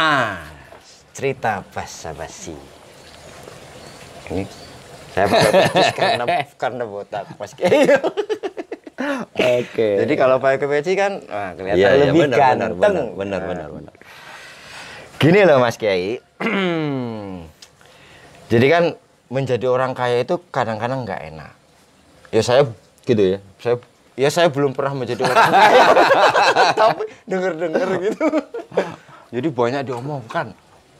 Ah, cerita basa-basi. Ini saya pakai peci karena karena botak Mas Kiai. Oke. Jadi kalau pakai peci kan wah, kelihatan iya, lebih benar, ganteng. benar, benar, Nah, benar, benar. Gini loh Mas Kiai. Jadi kan menjadi orang kaya itu kadang-kadang nggak enak. Ya saya Gitu ya. saya ya saya belum pernah menjadi orang kaya. Tapi denger-denger gitu. Jadi banyak diomongkan.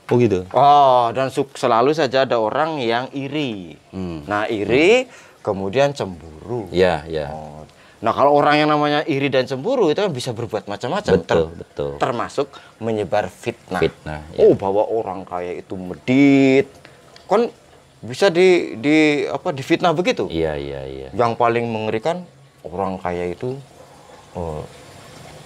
Oh gitu. Oh, dan selalu saja ada orang yang iri. Hmm. Nah, iri kemudian cemburu. Ya, ya. Oh. Nah, kalau orang yang namanya iri dan cemburu itu kan bisa berbuat macam-macam. Betul, betul. Termasuk menyebar fitnah. Fitnah, ya. Oh, bahwa orang kaya itu medit. Kan bisa di di apa difitnah begitu. Iya, iya, iya. Yang paling mengerikan orang kaya itu oh,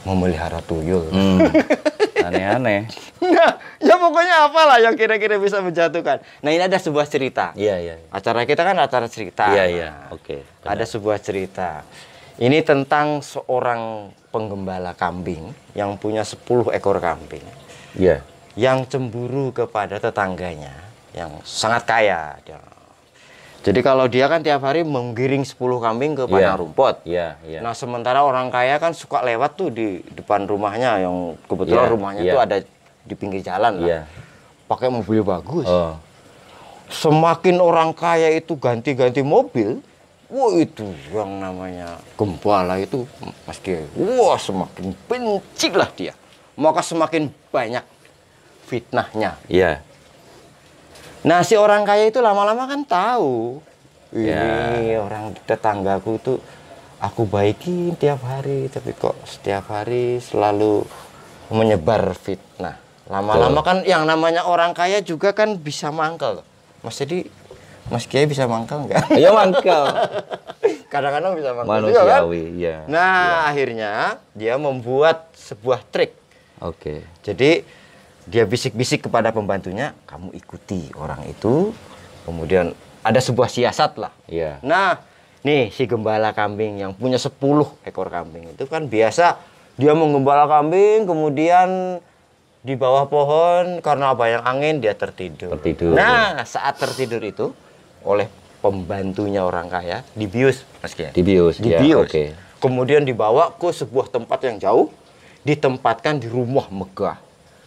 memelihara tuyul. Hmm. Aneh-aneh. Nah, ya pokoknya apalah yang kira-kira bisa menjatuhkan. Nah, ini ada sebuah cerita. Iya, iya. Acara kita kan acara cerita. Iya, iya. Nah, Oke. Ada sebuah cerita. Ini tentang seorang penggembala kambing yang punya 10 ekor kambing. Iya. Yang cemburu kepada tetangganya yang sangat kaya. Dia. Jadi kalau dia kan tiap hari menggiring 10 kambing ke padang Iya. rumput. Iya, iya. Nah, sementara orang kaya kan suka lewat tuh di depan rumahnya yang kebetulan Iya, rumahnya iya. tuh ada di pinggir jalan lah. Iya. Pakai mobil bagus. Oh. Semakin orang kaya itu ganti-ganti mobil, wah itu yang namanya gembala itu Mas Kiai. Wah, semakin benci lah dia. Maka semakin banyak fitnahnya. Iya. Nah, si orang kaya itu lama-lama kan tahu. Ya. Ini orang tetanggaku tuh aku baikin tiap hari, tapi kok setiap hari selalu menyebar fitnah. Lama-lama kan yang namanya orang kaya juga kan bisa mangkel. Mas jadi Mas Kiai bisa mangkel nggak? Ya mangkal. Kadang-kadang bisa mangkel juga kan? Manusiawi, iya. Nah, akhirnya dia membuat sebuah trik. Oke. Jadi dia bisik-bisik kepada pembantunya, kamu ikuti orang itu. Kemudian ada sebuah siasat lah. Iya. Nah, nih si gembala kambing yang punya 10 ekor kambing itu kan biasa dia menggembala kambing kemudian di bawah pohon karena banyak angin dia tertidur. Tertidur. Nah, saat tertidur itu oleh pembantunya orang kaya dibius Mas Kiai. Dibius, ya, Dibius. oke. Kemudian dibawa ke sebuah tempat yang jauh, ditempatkan di rumah megah,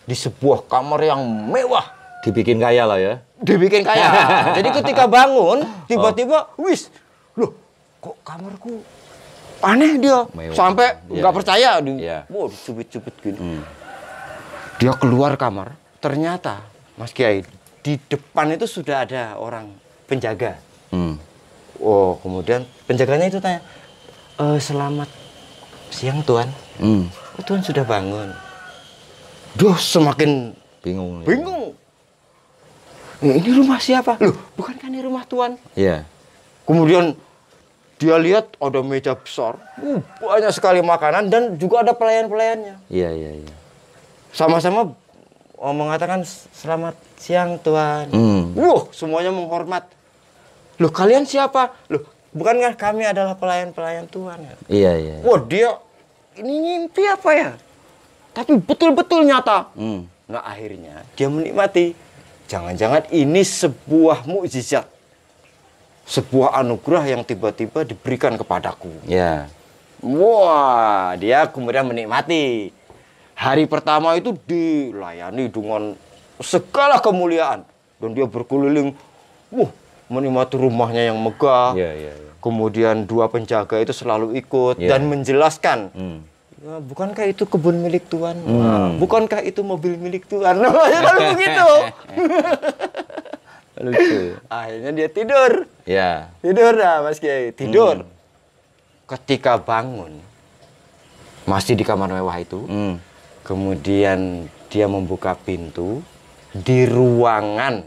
di sebuah kamar yang mewah, Dibikin kaya lah ya. dibikin kaya. Jadi ketika bangun, tiba-tiba, wis, loh, kok kamarku aneh dia, Mewah. sampai Iya, nggak iya. percaya, di, Iya. wow, dicubit-cubit gini. Hmm. Dia keluar kamar, ternyata Mas Kiai di depan itu sudah ada orang penjaga. Hmm. Oh, kemudian penjaganya itu tanya, "Eh, selamat siang tuan. Hmm. Oh, tuan sudah bangun. Duh, semakin Bingung. bingung. Eh, ini rumah siapa? Loh, bukankah ini rumah tuan? Iya. Kemudian dia lihat ada meja besar, uh, banyak sekali makanan dan juga ada pelayan-pelayannya. Iya, iya, iya. Sama-sama oh, mengatakan selamat siang tuan. Hmm. Wah, semuanya menghormat. Loh, kalian siapa? Loh, bukankah kami adalah pelayan-pelayan tuan? ya? Iya, iya. Wah, dia ini mimpi apa ya? Tapi betul-betul nyata. Hmm. Nah, akhirnya dia menikmati. Jangan-jangan ini sebuah mukjizat. Sebuah anugerah yang tiba-tiba diberikan kepadaku. Iya. Wah, dia kemudian menikmati. Hari pertama itu dilayani dengan segala kemuliaan. Dan dia berkeliling, wah, menikmati rumahnya yang megah. Iya, iya, iya. Kemudian dua penjaga itu selalu ikut Iya. dan menjelaskan. Hmm. "Ya, bukankah itu kebun milik Tuhan? Hmm. Bukankah itu mobil milik Tuhan? Kan begitu. Lucu. Akhirnya dia tidur. Iya. Tidur dah Mas Kiai, tidur. Ketika bangun, masih di kamar mewah itu, Hmm. kemudian dia membuka pintu di ruangan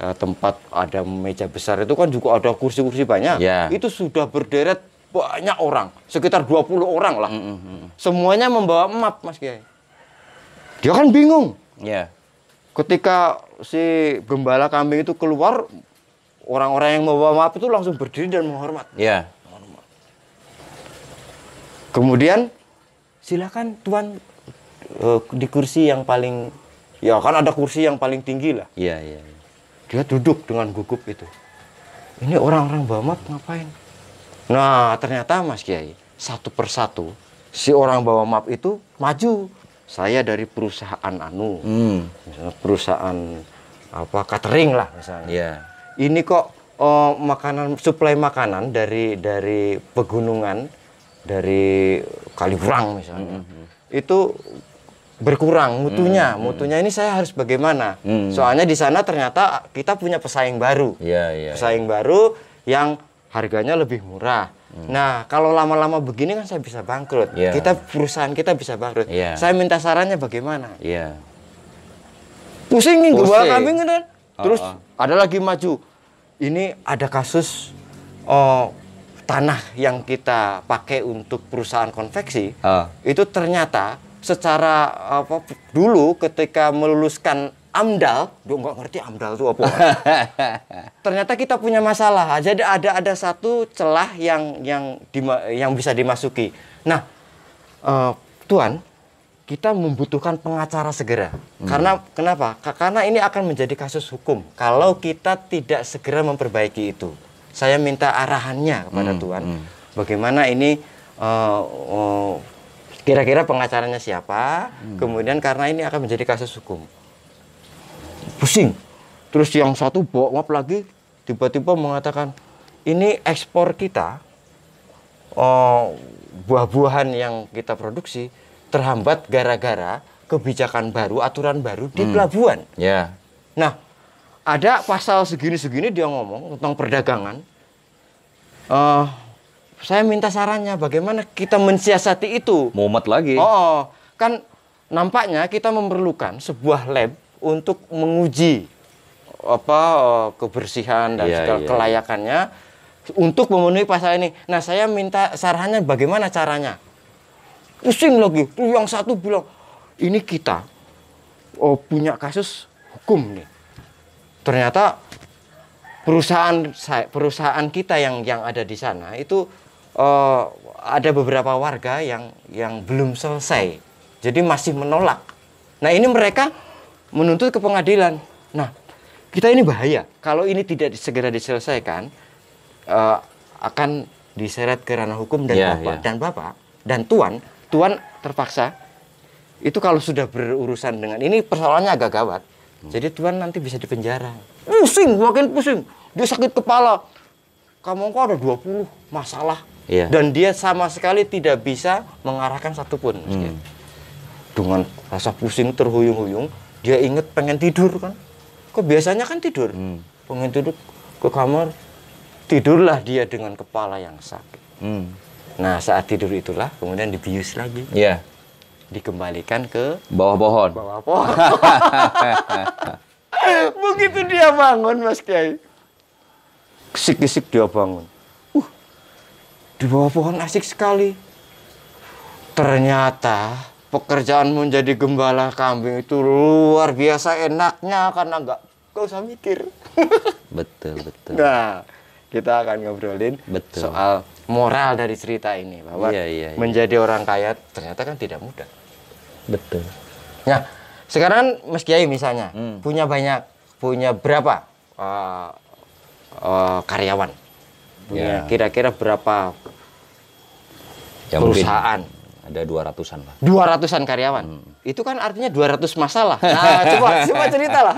eh, tempat ada meja besar itu kan juga ada kursi-kursi banyak. Ya. Itu sudah berderet banyak orang, sekitar 20 orang lah. Semuanya membawa map, Mas Kiai. Dia kan bingung. Iya. Ketika si gembala kambing itu keluar, orang-orang yang membawa map itu langsung berdiri dan menghormat. Iya. Kemudian silakan tuan eh, di kursi yang paling Ya kan ada kursi yang paling tinggi lah. Iya, iya. iya. Dia duduk dengan gugup itu. Ini orang-orang bawa map ngapain? Nah, ternyata Mas Kiai, satu persatu si orang bawa map itu maju. Saya dari perusahaan anu, Hmm. misalnya perusahaan apa catering lah misalnya. Iya. Ini kok oh, makanan suplai makanan dari dari pegunungan dari Kaliurang misalnya. Itu berkurang mutunya. Mutunya ini saya harus bagaimana? Hmm. Soalnya di sana ternyata kita punya pesaing baru. Iya, iya. Pesaing baru yang harganya lebih murah. Nah, kalau lama-lama begini kan saya bisa bangkrut. Iya. Kita perusahaan kita bisa bangkrut. Iya. Saya minta sarannya bagaimana? Iya. pusing nih gua kambing kan terus Oh, oh. ada lagi maju ini ada kasus oh, tanah yang kita pakai untuk perusahaan konveksi Ah. itu ternyata secara apa dulu ketika meluluskan AMDAL, dia nggak ngerti AMDAL itu apa. ternyata kita punya masalah. Jadi ada ada satu celah yang yang dima- yang bisa dimasuki. Nah, eh, Tuan, kita membutuhkan pengacara segera. Karena kenapa? Ka- Karena ini akan menjadi kasus hukum kalau kita tidak segera memperbaiki itu. Saya minta arahannya kepada Tuan. Bagaimana ini eh, eh, kira-kira pengacaranya siapa? Kemudian karena ini akan menjadi kasus hukum. Pusing. Terus yang satu bawa map lagi tiba-tiba mengatakan ini ekspor kita oh, buah-buahan yang kita produksi terhambat gara-gara kebijakan baru, aturan baru di pelabuhan. Ya. Nah, ada pasal segini-segini dia ngomong tentang perdagangan. Eh, saya minta sarannya bagaimana kita mensiasati itu. Mumet lagi. Oh, kan nampaknya kita memerlukan sebuah lab untuk menguji apa eh, kebersihan dan Iya, segala iya. kelayakannya untuk memenuhi pasal ini. Nah, saya minta sarannya bagaimana caranya. Pusing lagi. Tuh yang satu bilang, ini kita oh, punya kasus hukum nih. Ternyata perusahaan perusahaan kita yang yang ada di sana itu eh, ada beberapa warga yang yang belum selesai. Jadi masih menolak. Nah, ini mereka menuntut ke pengadilan. Nah, kita ini bahaya. Kalau ini tidak segera diselesaikan eh, akan diseret ke ranah hukum dan Iya, bapak iya. dan bapak dan tuan tuan terpaksa itu kalau sudah berurusan dengan ini persoalannya agak gawat. Jadi tuan nanti bisa dipenjara. Pusing, makin pusing. Dia sakit kepala. Kamu kok ada 20 masalah. Iya. Dan dia sama sekali tidak bisa mengarahkan satupun. Kiai. Dengan rasa pusing terhuyung-huyung, dia inget pengen tidur kan. Kok biasanya kan tidur. Pengen tidur ke kamar, tidurlah dia dengan kepala yang sakit. Hmm. Nah saat tidur itulah kemudian dibius lagi. Ya. Dikembalikan ke Bawah pohon. bawah pohon. Begitu dia bangun Mas Kiai. Kisik-kisik dia bangun. Uh, di bawah pohon asik sekali. Ternyata pekerjaan menjadi gembala kambing itu luar biasa enaknya karena nggak nggak usah mikir. Betul, betul. Nah, kita akan ngobrolin Betul. soal moral dari cerita ini bahwa Iya, iya, iya. menjadi orang kaya ternyata kan tidak mudah. Betul. Nah, sekarang Mas Kiai misalnya Hmm. punya banyak, punya berapa uh, uh, karyawan? Punya Ya. kira-kira berapa Ya, mungkin perusahaan? Ada 200-an lah. 200-an karyawan. Hmm. Itu kan artinya 200 masalah. Nah, coba coba ceritalah.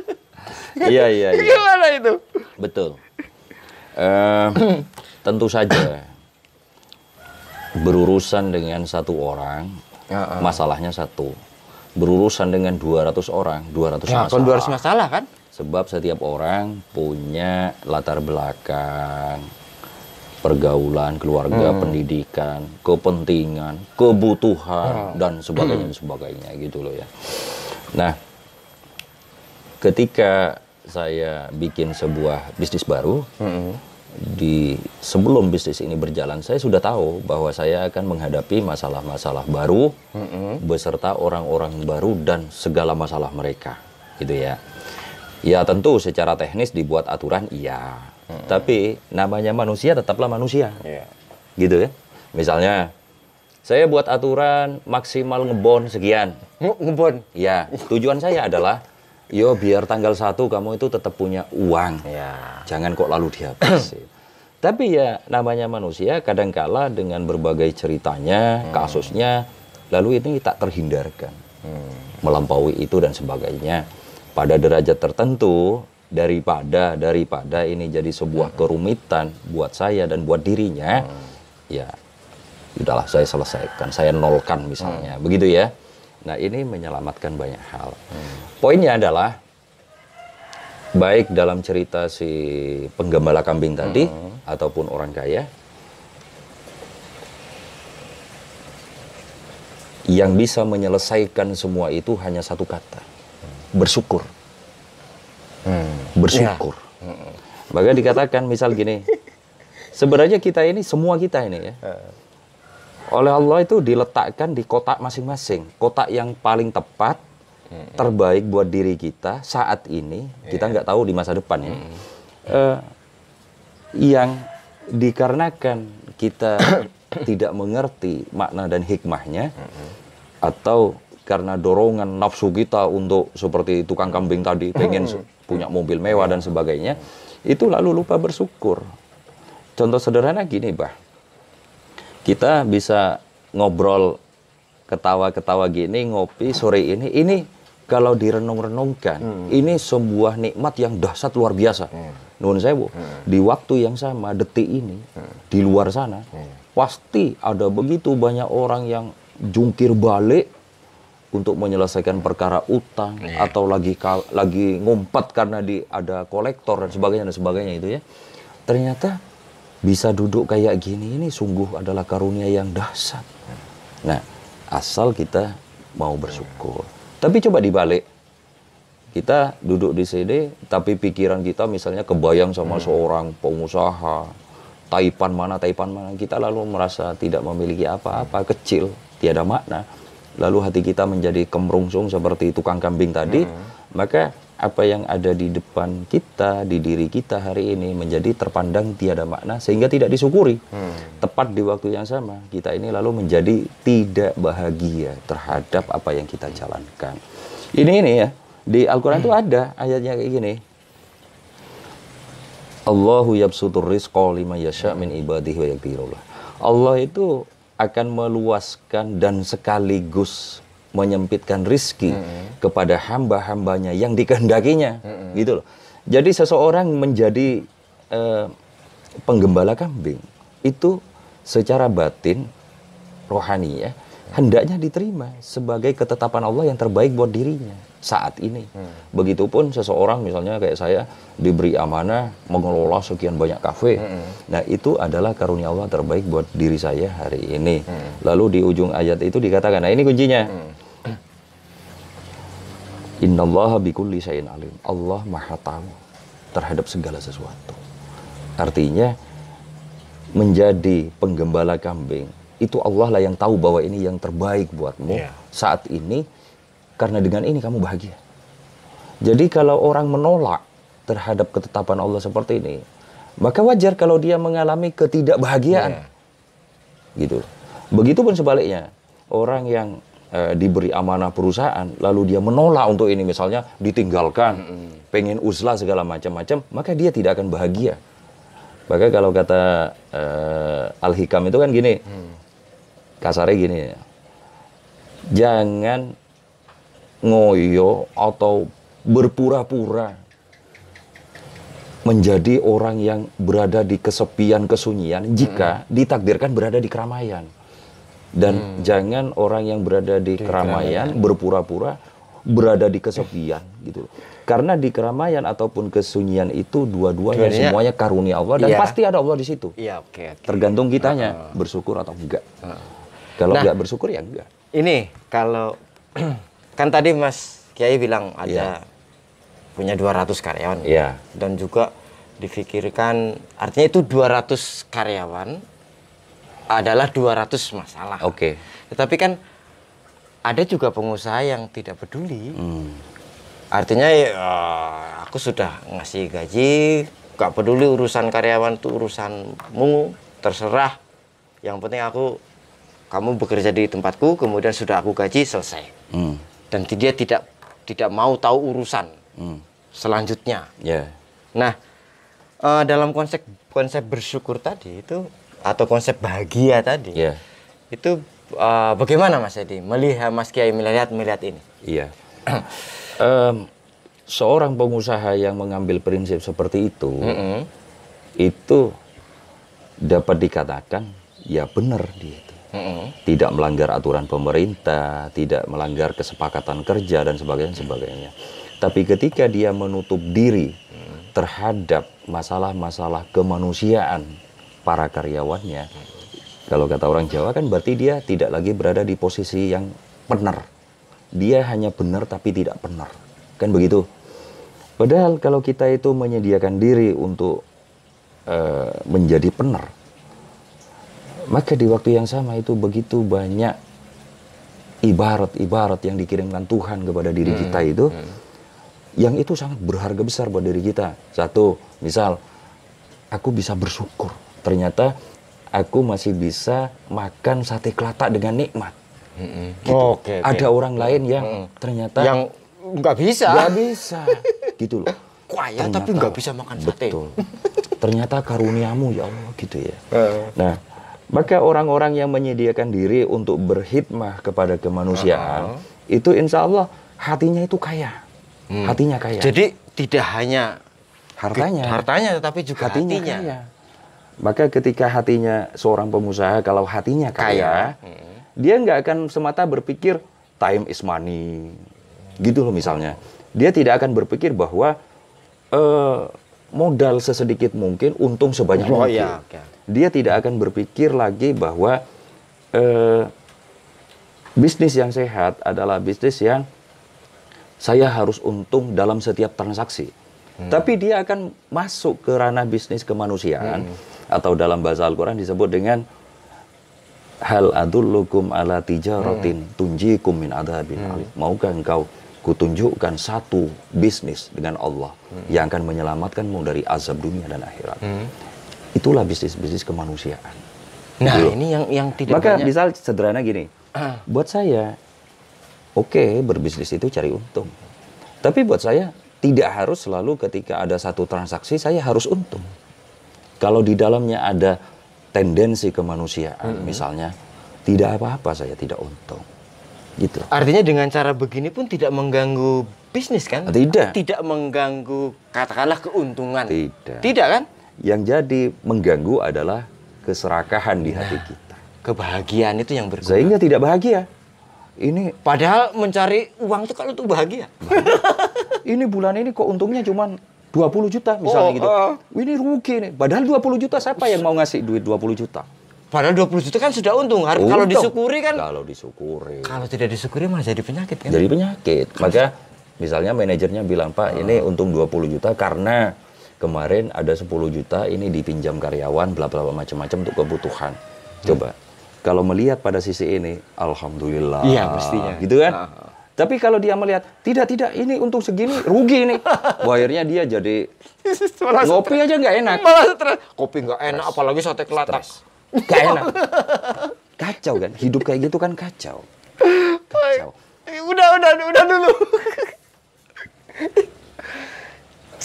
iya, iya, iya. Gimana itu? Betul. Eh, tentu saja berurusan dengan satu orang, Ya, masalahnya satu. Berurusan dengan 200 orang, 200 Ya, masalah. kan 200 masalah kan? Sebab setiap orang punya latar belakang, pergaulan, keluarga, Hmm. pendidikan, kepentingan, kebutuhan, dan sebagainya, dan sebagainya gitu loh ya. Nah, ketika saya bikin sebuah bisnis baru, di sebelum bisnis ini berjalan, saya sudah tahu bahwa saya akan menghadapi masalah-masalah baru beserta orang-orang baru dan segala masalah mereka, gitu ya. Ya tentu secara teknis dibuat aturan iya, tapi namanya manusia tetaplah manusia, Iya. gitu ya. Misalnya Saya buat aturan maksimal ngebon sekian. Nge- ngebon. Ya, tujuan saya adalah yo biar tanggal satu kamu itu tetap punya uang. Ya. Jangan kok lalu dihabisin. Tapi ya namanya manusia kadangkala dengan berbagai ceritanya, kasusnya, lalu ini tak terhindarkan. Melampaui itu dan sebagainya. Pada derajat tertentu daripada daripada ini jadi sebuah kerumitan buat saya dan buat dirinya, ya udahlah saya selesaikan, saya nolkan misalnya. Begitu ya. Nah, ini menyelamatkan banyak hal. Poinnya adalah baik dalam cerita si penggembala kambing tadi ataupun orang kaya yang bisa menyelesaikan semua itu hanya satu kata bersyukur bersyukur. Maka dikatakan misal gini sebenarnya kita ini semua kita ini ya oleh Allah itu diletakkan di kotak masing-masing. Kotak yang paling tepat terbaik buat diri kita saat ini kita nggak tahu di masa depan ya. Eh, yang dikarenakan kita tidak mengerti makna dan hikmahnya atau karena dorongan nafsu kita untuk seperti tukang kambing tadi pengen se- punya mobil mewah dan sebagainya itu lalu lupa bersyukur. Contoh sederhana gini bah kita bisa ngobrol ketawa-ketawa gini ngopi sore ini ini kalau direnung-renungkan ini sebuah nikmat yang dahsyat luar biasa. Nuhun sewu di waktu yang sama detik ini di luar sana pasti ada begitu banyak orang yang jungkir balik untuk menyelesaikan perkara utang atau lagi lagi ngumpet karena di ada kolektor dan sebagainya dan sebagainya itu ya. Ternyata bisa duduk kayak gini ini sungguh adalah karunia yang dahsyat. Nah asal kita mau bersyukur. Tapi coba dibalik. Kita duduk di sini tapi pikiran kita misalnya kebayang sama seorang pengusaha taipan mana taipan mana kita lalu merasa tidak memiliki apa-apa kecil tiada makna lalu hati kita menjadi kemerungsung seperti tukang kambing tadi maka apa yang ada di depan kita di diri kita hari ini menjadi terpandang tiada makna sehingga tidak disyukuri. Tepat di waktu yang sama kita ini lalu menjadi tidak bahagia terhadap apa yang kita jalankan. Ini ini ya di Al-Quran itu ada ayatnya kayak gini. Allahu yabsutur rizqa lima yasha min ibadihi wa yakdirullah. Allah itu akan meluaskan dan sekaligus menyempitkan rizki kepada hamba-hambanya yang dikehendakinya. Gitu loh. Jadi seseorang menjadi eh, penggembala kambing itu secara batin rohani ya hendaknya diterima sebagai ketetapan Allah yang terbaik buat dirinya saat ini. Begitupun seseorang misalnya kayak saya diberi amanah mengelola sekian banyak kafe. Nah, itu adalah karunia Allah terbaik buat diri saya hari ini. Lalu di ujung ayat itu dikatakan, nah ini kuncinya. Innallaha bikulli syai'in alim. Allah Maha tahu terhadap segala sesuatu. Artinya menjadi penggembala kambing itu Allah lah yang tahu bahwa ini yang terbaik buatmu Iya. saat ini karena dengan ini kamu bahagia. Jadi kalau orang menolak terhadap ketetapan Allah seperti ini, maka wajar kalau dia mengalami ketidakbahagiaan. Gitu. Begitupun sebaliknya, orang yang eh, diberi amanah perusahaan lalu dia menolak untuk ini misalnya ditinggalkan, pengen uzlah segala macam-macam, maka dia tidak akan bahagia. Maka kalau kata eh, Al-Hikam itu kan gini, kasarnya gini ya, jangan ngoyo atau berpura-pura menjadi orang yang berada di kesepian kesunyian jika ditakdirkan berada di keramaian dan jangan orang yang berada di, keramaian berpura-pura berada di kesepian gitu karena di keramaian ataupun kesunyian itu dua-duanya semuanya karunia Allah dan Iya. pasti ada Allah di situ Iya, oke. oke. tergantung kitanya bersyukur atau enggak kalau Nah. enggak bersyukur ya enggak Ini kalau kan tadi Mas Kiai bilang ada Iya. punya 200 karyawan. Iya. Dan juga difikirkan artinya itu 200 karyawan adalah 200 masalah. oke Tetapi kan ada juga pengusaha yang tidak peduli. Hmm. Artinya ya, aku sudah ngasih gaji, gak peduli urusan karyawan itu urusanmu, terserah. Yang penting aku kamu bekerja di tempatku, kemudian sudah aku gaji selesai. Hmm. Dan dia tidak tidak mau tahu urusan Hmm. selanjutnya. Ya. Nah, eh, dalam konsep konsep bersyukur tadi itu atau konsep bahagia tadi, Ya. itu eh, bagaimana Mas Edi melihat Mas Kiai melihat melihat ini? Iya. Em, seorang pengusaha yang mengambil prinsip seperti itu, Mm-mm. itu dapat dikatakan ya benar dia itu. Mm-mm. Tidak melanggar aturan pemerintah, tidak melanggar kesepakatan kerja dan sebagainya sebagainya. Tapi ketika dia menutup diri terhadap masalah-masalah kemanusiaan para karyawannya, kalau kata orang Jawa kan berarti dia tidak lagi berada di posisi yang benar. Dia hanya benar tapi tidak benar. Kan begitu. Padahal kalau kita itu menyediakan diri untuk eh, menjadi benar, maka di waktu yang sama itu begitu banyak ibarat-ibarat yang dikirimkan Tuhan kepada diri kita itu, yang itu sangat berharga besar buat diri kita. Satu, misal, aku bisa bersyukur. Ternyata aku masih bisa makan sate kelatak dengan nikmat. Gitu. Oke, oke. Ada orang lain yang ternyata yang nggak bisa. nggak bisa, gitu loh. Kaya Ternyata- tapi nggak bisa makan sate. Betul. Ternyata karuniamu ya Allah gitu ya. Eh. Nah, maka orang-orang yang menyediakan diri untuk berkhidmah kepada kemanusiaan itu insya Allah hatinya itu kaya, hatinya kaya, Hmm. Jadi tidak hanya hartanya, hartanya tetapi juga hatinya, hatinya. kaya. Maka ketika hatinya seorang pengusaha kalau hatinya kaya, Kaya. Hmm. dia nggak akan semata berpikir time is money, gitu loh misalnya. Dia tidak akan berpikir bahwa eh, modal sesedikit mungkin, untung sebanyak Oh, mungkin. iya, oke. Dia tidak akan berpikir lagi bahwa eh, bisnis yang sehat adalah bisnis yang saya harus untung dalam setiap transaksi. Hmm. Tapi dia akan masuk ke ranah bisnis kemanusiaan Hmm. atau dalam bahasa Al-Qur'an disebut dengan hal adullukum ala tijaratin Hmm. tunjikum min adabin alim. Maukah engkau kutunjukkan satu bisnis dengan Allah Hmm. yang akan menyelamatkanmu dari azab dunia dan akhirat. Hmm. Itulah bisnis-bisnis kemanusiaan. Nah, Gitu. ini yang yang tidak Maka banyak. misal sederhana gini, buat saya, oke berbisnis itu cari untung. Tapi buat saya tidak harus selalu ketika ada satu transaksi saya harus untung. Kalau di dalamnya ada tendensi kemanusiaan misalnya, tidak apa-apa saya tidak untung. Gitu. Artinya dengan cara begini pun tidak mengganggu bisnis kan? Tidak. Tidak mengganggu katakanlah keuntungan. Tidak. Tidak kan? Yang jadi mengganggu adalah keserakahan di hati kita. Kebahagiaan itu yang berguna. Sehingga tidak bahagia. Ini Padahal mencari uang itu kalau untuk bahagia. ini bulan ini kok untungnya cuma 20 juta misalnya Oh, gitu. oh. Ini rugi nih. Padahal 20 juta siapa yang mau ngasih duit 20 juta? Padahal 20 juta kan sudah untung. Har- Kalau disyukuri kan Kalau disyukuri. kalau tidak disyukuri malah jadi penyakit kan? Jadi penyakit. Maka misalnya manajernya bilang, "Pak, ini untung 20 juta karena kemarin ada 10 juta ini dipinjam karyawan bla bla bla, macam-macam untuk kebutuhan." Coba kalau melihat pada sisi ini, alhamdulillah. Iya, mestinya. Gitu kan? Ah. Tapi kalau dia melihat, tidak, tidak, ini untung segini, rugi nih. Wah, akhirnya dia jadi Malah ngopi aja nggak enak. Malah stres. Kopi nggak enak, apalagi sate kelatak. Gak enak. Kacau kan? Hidup kayak gitu kan kacau. Kacau. Udah, udah, udah dulu.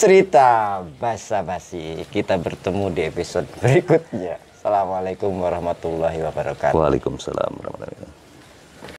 Cerita basa-basi. Kita bertemu di episode berikutnya. Assalamualaikum warahmatullahi wabarakatuh. Waalaikumsalam warahmatullahi wabarakatuh.